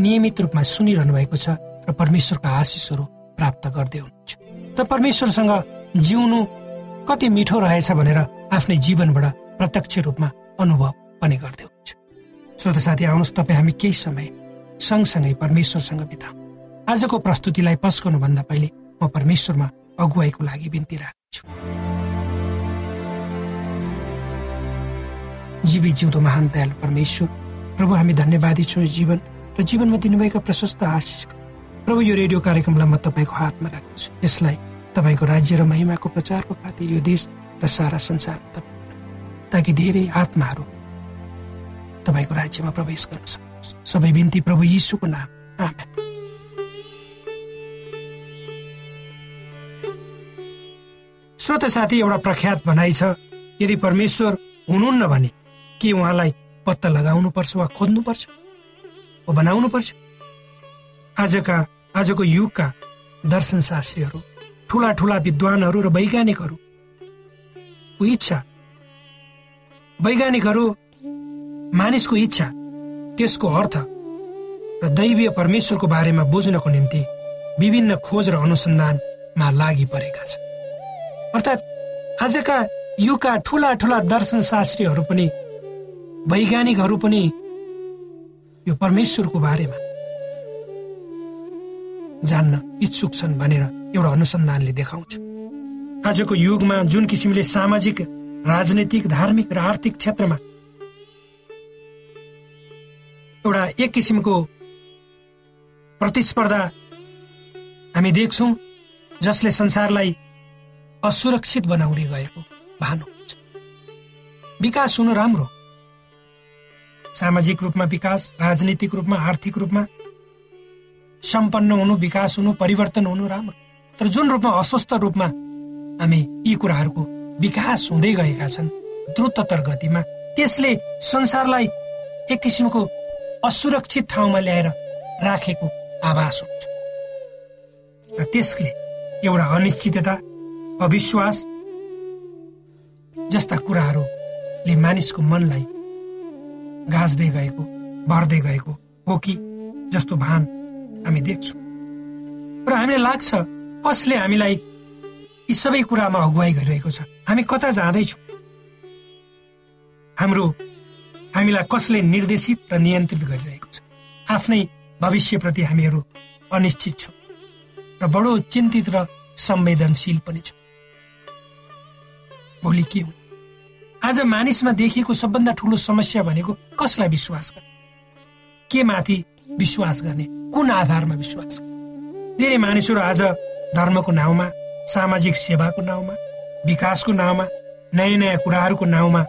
नियमित रूपमा सुनिरहनु भएको छ र परमेश्वरका आशिषहरू प्राप्त गर्दै हुनुहुन्छ। र परमेश्वरसँग जिउनु कति मिठो रहेछ भनेर आफ्नै जीवनबाट प्रत्यक्ष रूपमा अनुभव पनि गर्दै हुनुहुन्छ। श्रोत साथी आउनुहोस् तपाईँ हामी केही समय सँगसँगै परमेश्वरसँग बिताउँ। आजको प्रस्तुतिलाई पस्कनुभन्दा पहिले म परमेश्वरमा अगुवाईको लागि बिन्ती राख्छु। जीवी जिउँदो महान दयालु परमेश्वर प्रभु हामी धन्यवादी छौँ जीवन। र जीवनमा दिनुभएका प्रशस्त आशिष प्रभु यो रेडियो कार्यक्रमलाई म तपाईँको हातमा राख्छु यसलाई तपाईँको राज्य र महिमाको प्रचारको खातिर यो देश र सारा संसार ताकि धेरै आत्माहरू तपाईँको राज्यमा प्रवेश गर्न सक्नुहोस् सबै बिन्ती प्रभु यीशुको नाम। आमेन। श्रोत साथी एउटा प्रख्यात भनाइ छ यदि परमेश्वर हुनुहुन्न भने के उहाँलाई पत्ता लगाउनु पर्छ वा खोज्नुपर्छ? बनाउनु पर्छ। आजका आजको युगका दर्शन शास्त्रीहरू ठुला ठुला विद्वानहरू र वैज्ञानिकहरू इच्छा? वैज्ञानिकहरू मानिसको इच्छा त्यसको अर्थ र दैवीय परमेश्वरको बारेमा बुझ्नको निम्ति विभिन्न खोज र अनुसन्धानमा लागि परेका छन्। अर्थात् आजका युगका ठुला ठुला दर्शन शास्त्रीहरू पनि वैज्ञानिकहरू पनि यो परमेश्वरको बारेमा। जान्न इच्छुक छन् भनेर एउटा अनुसन्धानले देखाउँछ। आजको युगमा जुन किसिमले सामाजिक राजनैतिक धार्मिक र आर्थिक क्षेत्रमा एउटा एक किसिमको प्रतिस्पर्धा हामी देख्छौँ जसले संसारलाई असुरक्षित बनाउँदै गएको भानु विकास हुनु राम्रो। सामाजिक रूपमा विकास राजनीतिक रूपमा आर्थिक रूपमा सम्पन्न हुनु विकास हुनु परिवर्तन हुनु राम्रो तर जुन रूपमा अस्वस्थ रूपमा हामी यी कुराहरूको विकास हुँदै गएका छन् द्रुततर गतिमा त्यसले संसारलाई एक किसिमको असुरक्षित ठाउँमा ल्याएर राखेको आभास हुन्छ। र त्यसले एउटा अनिश्चितता अविश्वास जस्ता कुराहरूले मानिसको मनलाई गाँच्दै गएको भर्दै गएको हो कि जस्तो भान हामी देख्छौँ। र हामीलाई लाग्छ कसले हामीलाई यी सबै कुरामा अगुवाई गरिरहेको छ? हामी कता जाँदैछौँ? हाम्रो हामीलाई कसले निर्देशित र नियन्त्रित गरिरहेको छ? आफ्नै भविष्यप्रति हामीहरू अनिश्चित छौँ र बडो चिन्तित र संवेदनशील पनि छौँ। भोलि के हुन्छ? आज मानिसमा देखिएको सबभन्दा ठुलो समस्या भनेको कसलाई विश्वास गर्ने? के माथि विश्वास गर्ने? कुन आधारमा विश्वास गर्ने? धेरै मानिसहरू आज धर्मको नाउँमा सामाजिक सेवाको नाउँमा विकासको नाउँमा नयाँ नयाँ कुराहरूको नाउँमा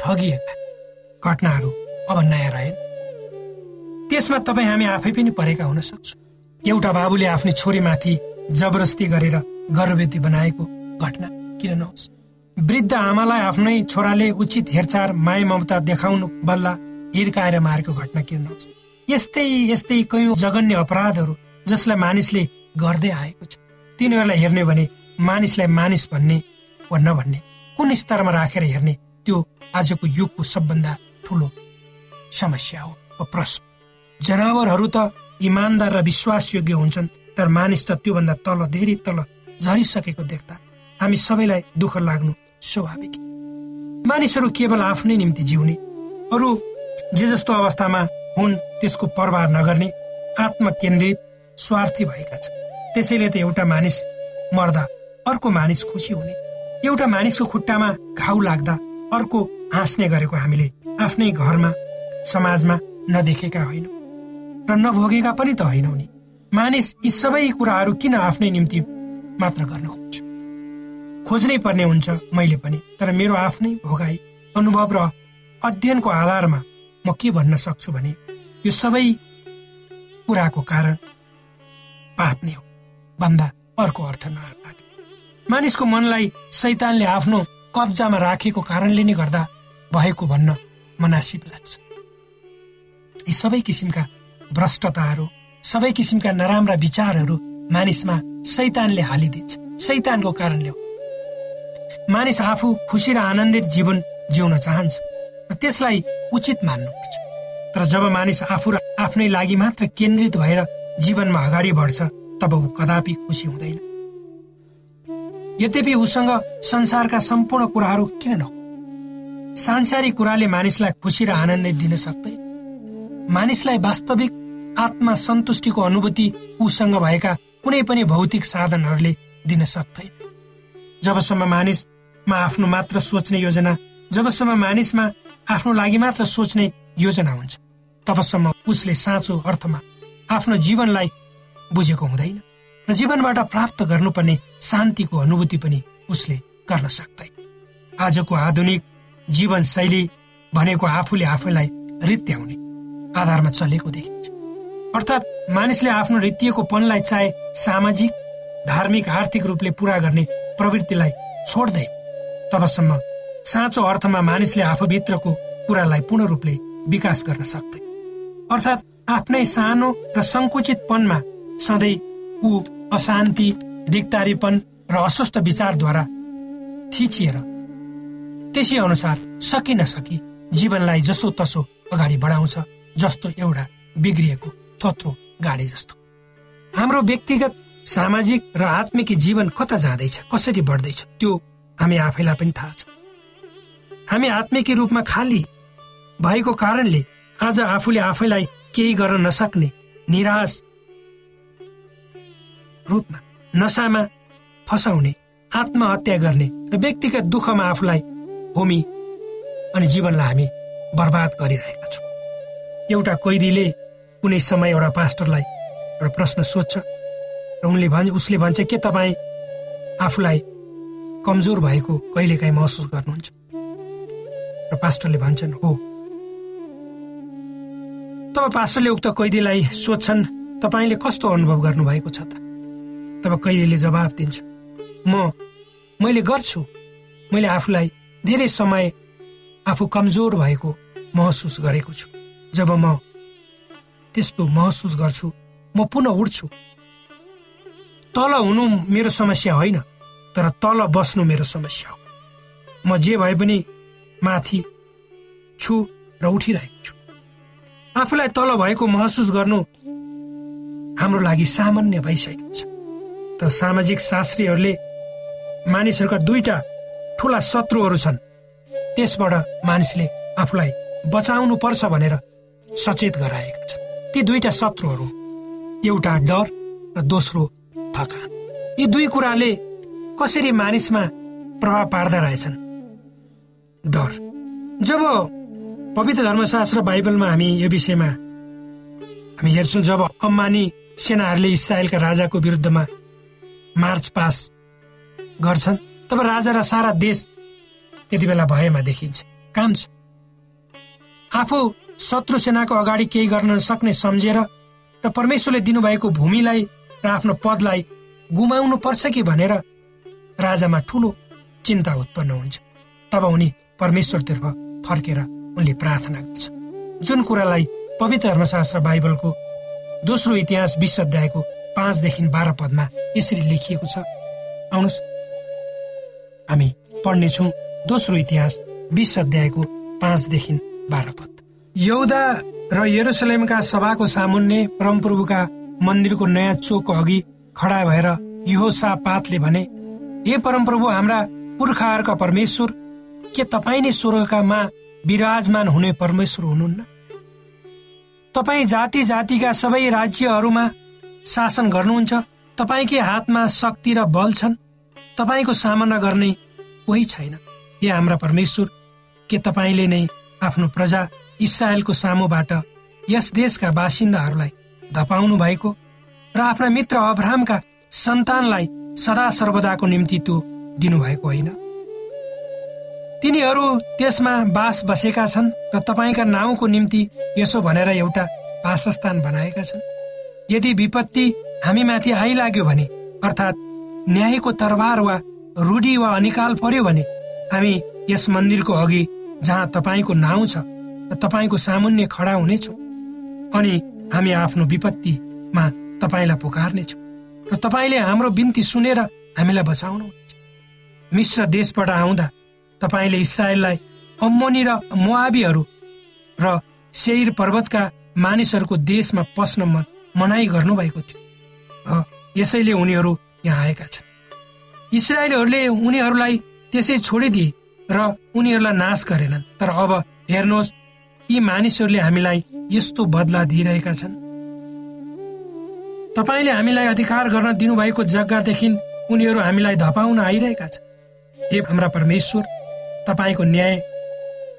ठगिएका घटनाहरू अब नयाँ रहेन। त्यसमा तपाईँ हामी आफै पनि परेका हुन सक्छौँ। एउटा बाबुले आफ्नो छोरीमाथि जबरजस्ती गरेर गर्भवती बनाएको घटना किन नहोस्? वृद्ध आमालाई आफ्नै छोराले उचित हेरचाह माया ममता देखाउनु बल्ला हिर्काएर मारेको घटना किन नहोस् यस्तै यस्तै कयौँ जघन्य अपराधहरू जसलाई मानिसले गर्दै आएको छ। तिनीहरूलाई हेर्ने भने मानिसलाई मानिस भन्ने वा नभन्ने कुन स्तरमा राखेर हेर्ने त्यो आजको युगको सबभन्दा ठुलो समस्या हो प्रश्न। जनावरहरू त इमान्दार र विश्वासयोग्य हुन्छन् तर मानिस त त्योभन्दा तल धेरै तल झरिसकेको देख्दा हामी सबैलाई दुःख लाग्नु स्वाभाविक मानिसहरू केवल आफ्नै निम्ति जिउने अरू जे जस्तो अवस्थामा हुन् त्यसको प्रवाह नगर्ने आत्मकेन्द्रित स्वार्थी भएका छन् त्यसैले त एउटा मानिस मर्दा अर्को मानिस खुसी हुने एउटा मानिसको खुट्टामा घाउ लाग्दा अर्को हाँस्ने गरेको हामीले आफ्नै घरमा समाजमा नदेखेका होइनौँ र नभोगेका पनि त होइनौँ नि मानिस यी सबै कुराहरू किन आफ्नै निम्ति मात्र गर्न खोज्छ खोज्नै पर्ने हुन्छ मैले पनि तर मेरो आफ्नै भोगाई अनुभव र अध्ययनको आधारमा म के भन्न सक्छु भने यो सबै कुराको कारण पाप नै हो। भन्दा अर्को अर्थ नलागे मानिसको मनलाई सैतानले आफ्नो कब्जामा राखेको कारणले नै गर्दा भएको भन्न मनासिब लाग्छ। यी सबै किसिमका भ्रष्टताहरू सबै किसिमका नराम्रा विचारहरू मानिसमा सैतानले हालिदिन्छ। सैतानको कारणले हो। मानिस आफू खुसी र आनन्दित जीवन जिउन चाहन्छ र त्यसलाई उचित मान्नुपर्छ। तर जब मानिस आफू र आफ्नै लागि मात्र केन्द्रित भएर जीवनमा अगाडि बढ्छ तब ऊ कदापि खुसी हुँदैन। यद्यपि उसँग संसारका सम्पूर्ण कुराहरू किन नहो सांसारिक कुराले मानिसलाई खुसी र आनन्दित दिन सक्दैन। मानिसलाई वास्तविक आत्मा सन्तुष्टिको अनुभूति उसँग भएका कुनै पनि भौतिक साधनहरूले दिन सक्दैन। जबसम्म मानिसमा आफ्नो मात्र सोच्ने योजना जबसम्म मानिसमा आफ्नो लागि मात्र सोच्ने योजना हुन्छ तबसम्म उसले साँचो अर्थमा आफ्नो जीवनलाई बुझेको हुँदैन र जीवनबाट प्राप्त गर्नुपर्ने शान्तिको अनुभूति पनि उसले गर्न सक्दैन। आजको आधुनिक जीवनशैली भनेको आफूले आफैलाई रित्याउने आधारमा चलेको देखिन्छ। अर्थात् मानिसले आफ्नो रित्तिएको पनलाई चाहे सामाजिक धार्मिक आर्थिक रूपले पूरा गर्ने प्रवृत्तिलाई छोड्दै तबसम्म साँचो अर्थमा मानिसले आफूभित्रको कुरालाई पूर्ण रूपले विकास गर्न सक्दैन अर्थात् आफ्नै सानो र सङ्कुचितपनमा सधैँ ऊ अशान्ति दिगतारीपन र अस्वस्थ विचारद्वारा थिचिएर त्यसै अनुसार सकि नसकी जीवनलाई जसो तसो अगाडि बढाउँछ जस्तो एउटा बिग्रिएको थोत्रो गाडी जस्तो। हाम्रो व्यक्तिगत सामाजिक र आत्मिक जीवन कता जाँदैछ कसरी बढ्दैछ त्यो हामी आफैलाई पनि थाहा छ हामी आत्मिकी रूपमा खाली। भएको कारणले आज आफूले आफैलाई केही गर्न नसक्ने निराश। रूपमा नसामा फसाउने आत्महत्या गर्ने र व्यक्तिगत दुःखमा आफूलाई होमी अनि जीवनलाई हामी बर्बाद गरिरहेका छौँ। एउटा कैदीले कुनै समय एउटा पास्टरलाई एउटा प्रश्न सोध्छ र उनले भन्छ उसले भन्छ के तपाईँ आफूलाई कमजोर भएको कहिलेकाहीँ महसुस गर्नुहुन्छ। र पास्टरले भन्छन् हो। तब पास्टरले उक्त कैदीलाई सोध्छन् तपाईँले कस्तो अनुभव गर्नुभएको छ त? तब कैदीले जवाब दिन्छ म मैले गर्छु। मैले आफूलाई धेरै समय आफू कमजोर भएको महसुस गरेको छु। जब म त्यस्तो महसुस गर्छु म पुनः उठ्छु। तल हुनु मेरो समस्या होइन। तर तल बस्नु मेरो समस्या हो। म जे भए पनि माथि छु र उठिरहेको छु। आफूलाई तल भएको महसुस गर्नु हाम्रो लागि सामान्य भइसकेको छ। त सामाजिक शास्त्रीहरूले मानिसहरूका दुईटा ठुला शत्रुहरू छन्। त्यसबाट मानिसले आफूलाई बचाउनु पर्छ भनेर सचेत गराएका छन्। ती दुईटा शत्रुहरू एउटा डर र दोस्रो थकान। यी दुई कुराले कसरी मानिसमा प्रभाव पार्दा रहेछन्? डर। जब पवित्र धर्मशास्त्र बाइबलमा हामी यो विषयमा हामी हेर्छौँ जब अम्मानी सेनाहरूले इसरायलका राजाको विरुद्धमा मार्च पास गर्छन् तब राजा र सारा देश त्यति बेला भएमा देखिन्छ। काम छ। आफू शत्रु सेनाको अगाडि केही गर्न सक्ने सम्झेर र परमेश्वरले दिनुभएको भूमिलाई र आफ्नो पदलाई गुमाउनु पर्छ कि भनेर राजामा ठुलो चिन्ता उत्पन्न हुन्छ। तब उनी परमेश्वरतर्फ फर्केर उनले प्रार्थना गर्छ जुन कुरालाई पवित्र धर्मशास्त्र बाइबलको दोस्रो इतिहास विश्व अध्यायको पाँचदेखि बाह्र पदमा यसरी लेखिएको छ। आउनुहोस्। हामी पढ्नेछौँ दोस्रो इतिहास बिस अध्यायको पाँचदेखि बाह्र पद। यौदा र यरुसलेमका सभाको सामुन्ने परमप्रभुका मन्दिरको नयाँ चोकको अघि खडा भएर युहोसा पातले भने हे परमप्रभु हाम्रा पुर्खाहरूका परमेश्वर के तपाईँ नै स्वर्गकामा विराजमान हुने परमेश्वर हुनुहुन्न? तपाईँ जाति जातिका सबै राज्यहरूमा शासन गर्नुहुन्छ तपाईँकै हातमा शक्ति र बल छन्? तपाईँको सामना गर्ने कोही छैन। हे हाम्रा परमेश्वर के तपाईँले नै आफ्नो प्रजा इसरायलको सामुबाट यस देशका बासिन्दाहरूलाई धपाउनु भएको र आफ्ना मित्र अब्राहमका सन्तानलाई सदा सर्वदाको निम्ति त्यो दिनुभएको होइन। तिनीहरू त्यसमा बास बसेका छन् र तपाईँका नाउँको निम्ति यसो भनेर एउटा वासस्थान बनाएका छन्। यदि विपत्ति हामीमाथि आइलाग्यो भने अर्थात् न्यायको तरबार वा रूढी वा अनिकाल पर्यो भने हामी यस मन्दिरको अघि जहाँ तपाईँको नाउँ छ र तपाईँको सामुन्य खडा हुनेछौँ अनि हामी आफ्नो विपत्तिमा तपाईँलाई पुकार्नेछौँ। र तपाईँले हाम्रो बिन्ती सुनेर हामीलाई बचाउनु मिश्र देशबाट आउँदा तपाईँले इसरायललाई अम्मोनी र मुआबीहरू र सेयर पर्वतका मानिसहरूको देशमा पस्न मनाइ गर्नुभएको थियो। र यसैले उनीहरू यहाँ आएका छन्। इसरायलीहरूले उनीहरूलाई त्यसै छोडिदिए र उनीहरूलाई नाश गरेनन्। तर अब हेर्नुहोस् यी मानिसहरूले हामीलाई यस्तो बदला दिइरहेका छन्। तपाईँले हामीलाई अधिकार गर्न दिनुभएको जग्गादेखि उनीहरू हामीलाई धपाउन आइरहेका छन्। हे हाम्रा परमेश्वर तपाईँको न्याय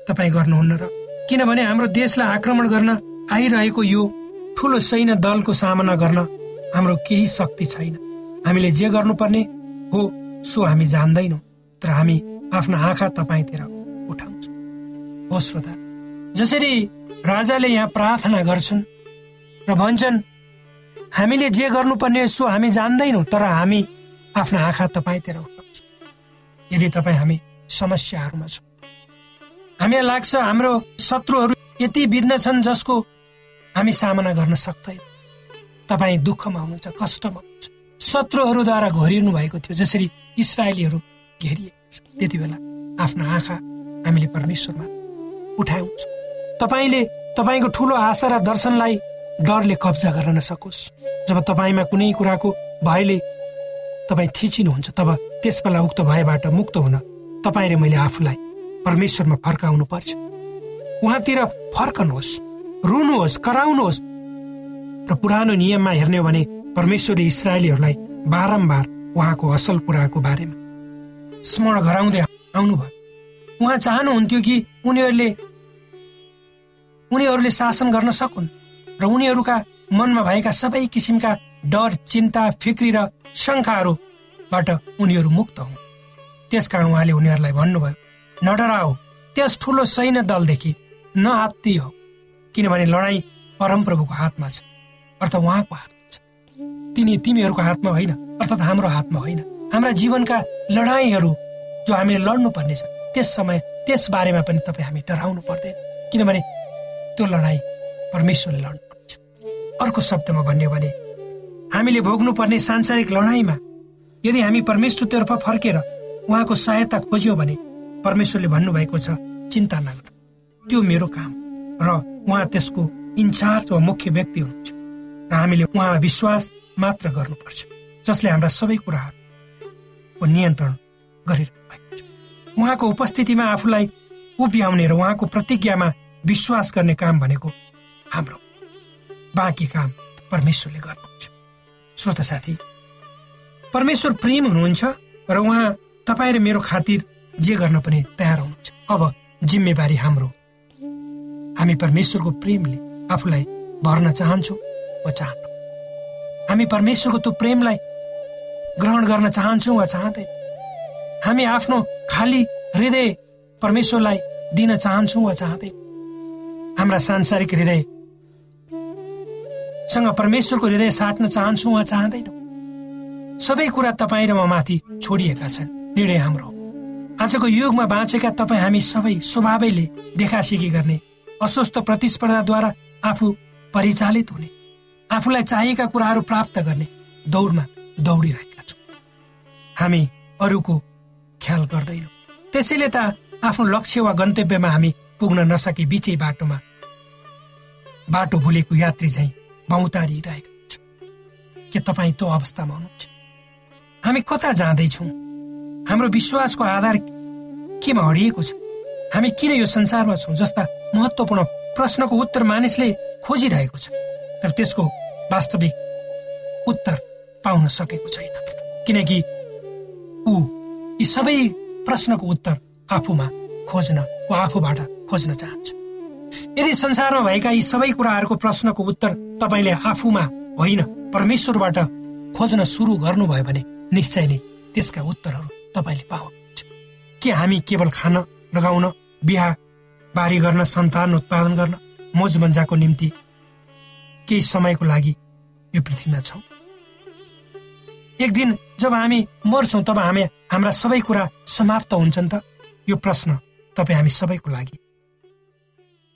तपाईँ गर्नुहुन्न र किनभने हाम्रो देशलाई आक्रमण गर्न आइरहेको यो ठुलो सैन्य दलको सामना गर्न हाम्रो केही शक्ति छैन। हामीले जे गर्नुपर्ने हो सो हामी जान्दैनौँ तर हामी आफ्ना आँखा तपाईँतिर उठाउँछौँ। हो श्रोता जसरी राजाले यहाँ प्रार्थना गर्छन् र भन्छन् हामीले जे गर्नुपर्ने सो हामी जान्दैनौँ तर हामी आफ्ना आँखा तपाईँतिर उठाउँछौँ। यदि तपाईँ हामी समस्याहरूमा छौँ। हामीलाई लाग्छ हाम्रो शत्रुहरू यति बित्न छन् जसको हामी सामना गर्न सक्दैन। तपाईँ दुःखमा हुनुहुन्छ कष्टमा हुनुहुन्छ। शत्रुहरूद्वारा घोरिनु भएको थियो जसरी इसरायलीहरू घेरिएको छ त्यति बेला आफ्ना आँखा हामीले परमेश्वरमा उठाउँछ। तपाईँले तपाईँको ठुलो आशा र दर्शनलाई डरले कब्जा गर्न नसकोस्। जब तपाईँमा कुनै कुराको भयले तपाईँ थिचिनुहुन्छ तब त्यस बेला उक्त भयबाट मुक्त हुन तपाईँले मैले आफूलाई परमेश्वरमा फर्काउनु पर्छ उहाँतिर फर्कनुहोस् रुनुहोस् कराउनुहोस्। र पुरानो नियममा हेर्ने हो भने परमेश्वरले इसरायलीहरूलाई बारम्बार उहाँको असल कुराको बारेमा स्मरण गराउँदै आउनुभयो। उहाँ चाहनुहुन्थ्यो कि उनीहरूले उनीहरूले शासन गर्न सकुन्? र उनीहरूका मनमा भएका सबै किसिमका डर चिन्ता फिक्री र शङ्खाहरूबाट उनीहरू मुक्त हुन्। त्यसकारण उहाँले उनीहरूलाई भन्नुभयो नडराओ त्यस ठुलो सैन्य दलदेखि नआत्ती हो किनभने लडाईँ परमप्रभुको हातमा छ अर्थात् उहाँको हातमा छ। तिनी तिमीहरूको हातमा होइन अर्थात् हाम्रो हातमा होइन। हाम्रा जीवनका लडाईँहरू जो हामीले लड्नु पर्नेछ त्यस समय त्यस बारेमा पनि तपाईँ हामी डराउनु पर्दैन किनभने त्यो लडाइँ परमेश्वरले लड्नुपर्छ अर्को शब्दमा भन्यो भने हामीले भोग्नुपर्ने सांसारिक लडाइँमा यदि हामी परमेश्वरतर्फ फर्केर उहाँको सहायता खोज्यौँ भने परमेश्वरले भन्नुभएको छ चिन्ता नगर। त्यो मेरो काम र उहाँ त्यसको इन्चार्ज वा मुख्य व्यक्ति हुनुहुन्छ। र हामीले उहाँमा विश्वास मात्र गर्नुपर्छ जसले हाम्रा सबै कुराहरूको नियन्त्रण गरिरहनु भएको छ। उहाँको उपस्थितिमा आफूलाई उभ्याउने र उहाँको प्रतिज्ञामा विश्वास गर्ने काम भनेको हाम्रो बाँकी काम परमेश्वरले गर्नुहुन्छ। श्रोत साथी परमेश्वर प्रेम हुनुहुन्छ र उहाँ तपाईँ र मेरो खातिर जे गर्न पनि तयार हुनुहुन्छ। अब जिम्मेवारी हाम्रो। हामी परमेश्वरको प्रेमले आफूलाई भर्न चाहन्छौँ वा चाहन्नौ। हामी परमेश्वरको त्यो प्रेमलाई ग्रहण गर्न चाहन्छौँ वा चाहँदै हामी आफ्नो खाली हृदय परमेश्वरलाई दिन चाहन्छौँ वा चाहँदै हाम्रा सांसारिक हृदय सँग परमेश्वरको हृदय साट्न चाहन्छौँ वा चाहँदैनौँ। सबै कुरा तपाईँ र म माथि छोडिएका छन्। निर्णय हाम्रो आजको युगमा बाँचेका तपाईँ हामी सबै स्वभावैले देखासेखी गर्ने अस्वस्थ प्रतिस्पर्धाद्वारा आफू परिचालित हुने आफूलाई चाहिएका कुराहरू प्राप्त गर्ने दौडमा दौडिरहेका छौँ। हामी अरूको ख्याल गर्दैनौँ। त्यसैले त आफ्नो लक्ष्य वा गन्तव्यमा हामी पुग्न नसके बिचै बाटोमा बाटो भुलेको यात्री झैँ बाउतारिरहेका छौँ। के तपाईँ त्यो अवस्थामा हुनुहुन्छ? हामी कता जाँदैछौँ? हाम्रो विश्वासको आधार केमा हरिएको छ? हामी किन यो संसारमा छौँ जस्ता महत्वपूर्ण प्रश्नको उत्तर मानिसले खोजिरहेको छ? तर त्यसको वास्तविक उत्तर पाउन सकेको छैन। किनकि ऊ यी सबै प्रश्नको उत्तर आफूमा खोज्न वा आफूबाट खोज्न चाहन्छ। यदि संसारमा भएका यी सबै कुराहरूको प्रश्नको उत्तर तपाईँले आफूमा होइन परमेश्वरबाट खोज्न सुरु गर्नुभयो भने निश्चय नै त्यसका उत्तरहरू तपाईँले पाउनुहुन्छ। के हामी केवल खान लगाउन बिहा बारी गर्न सन्तान उत्पादन गर्न मोज मजाको निम्ति केही समयको लागि यो पृथ्वीमा छौँ? एक दिन जब हामी मर्छौँ तब हामी हाम्रा सबै कुरा समाप्त हुन्छन् त? यो प्रश्न तपाईँ हामी सबैको लागि